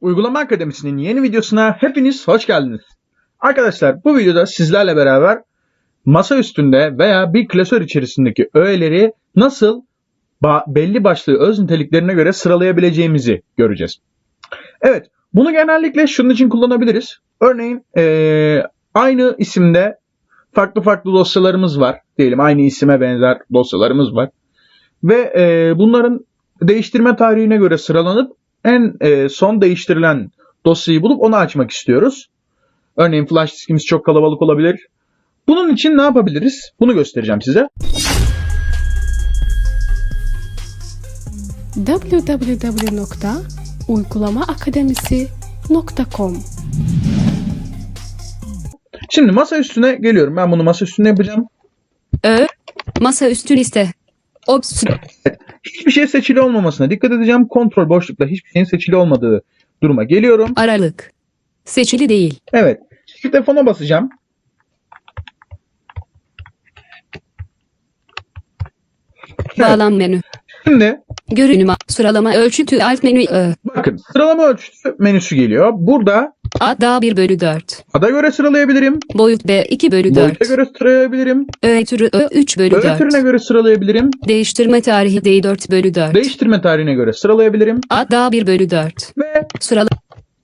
Uygulama Akademisi'nin yeni videosuna hepiniz hoş geldiniz. Arkadaşlar bu videoda sizlerle beraber masa üstünde veya bir klasör içerisindeki öğeleri nasıl ba- belli başlı öz niteliklerine göre sıralayabileceğimizi göreceğiz. Evet bunu genellikle şunun için kullanabiliriz. Örneğin eee, aynı isimde farklı farklı dosyalarımız var. Diyelim aynı isime benzer dosyalarımız var. Ve eee, bunların değiştirme tarihine göre sıralanıp en e, son değiştirilen dosyayı bulup onu açmak istiyoruz. Örneğin flash diskimiz çok kalabalık olabilir. Bunun için ne yapabiliriz? Bunu göstereceğim size. www.uygulamaakademisi.com Şimdi masa üstüne geliyorum. Ben bunu masa üstünde yapacağım. Ö. Masaüstü liste. Ops. Hiçbir şey seçili olmamasına dikkat edeceğim. Kontrol boşlukta hiçbir şeyin seçili olmadığı duruma geliyorum. Aralık. Seçili değil. Evet. Shift F10'a basacağım. Bağlam menü. Şimdi Görünüm. Sıralama ölçütü alt menü. Ö. bakın sıralama ölçüsü menüsü geliyor. Burada A da 1 bölü 4. ada göre sıralayabilirim. Boyut B 2 bölü 4. Boyuta göre sıralayabilirim. Ö türü Ö 3 bölü Öğe türüne 4. göre sıralayabilirim. Değiştirme tarihi D 4 bölü 4. Değiştirme tarihine göre sıralayabilirim. A da 1 bölü 4. Ve Sırala.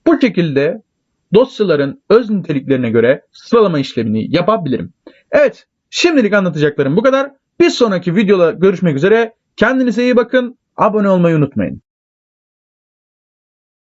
bu şekilde dosyaların öz niteliklerine göre sıralama işlemini yapabilirim. Evet, şimdilik anlatacaklarım bu kadar. Bir sonraki videoda görüşmek üzere. Kendinize iyi bakın. Abone olmayı unutmayın.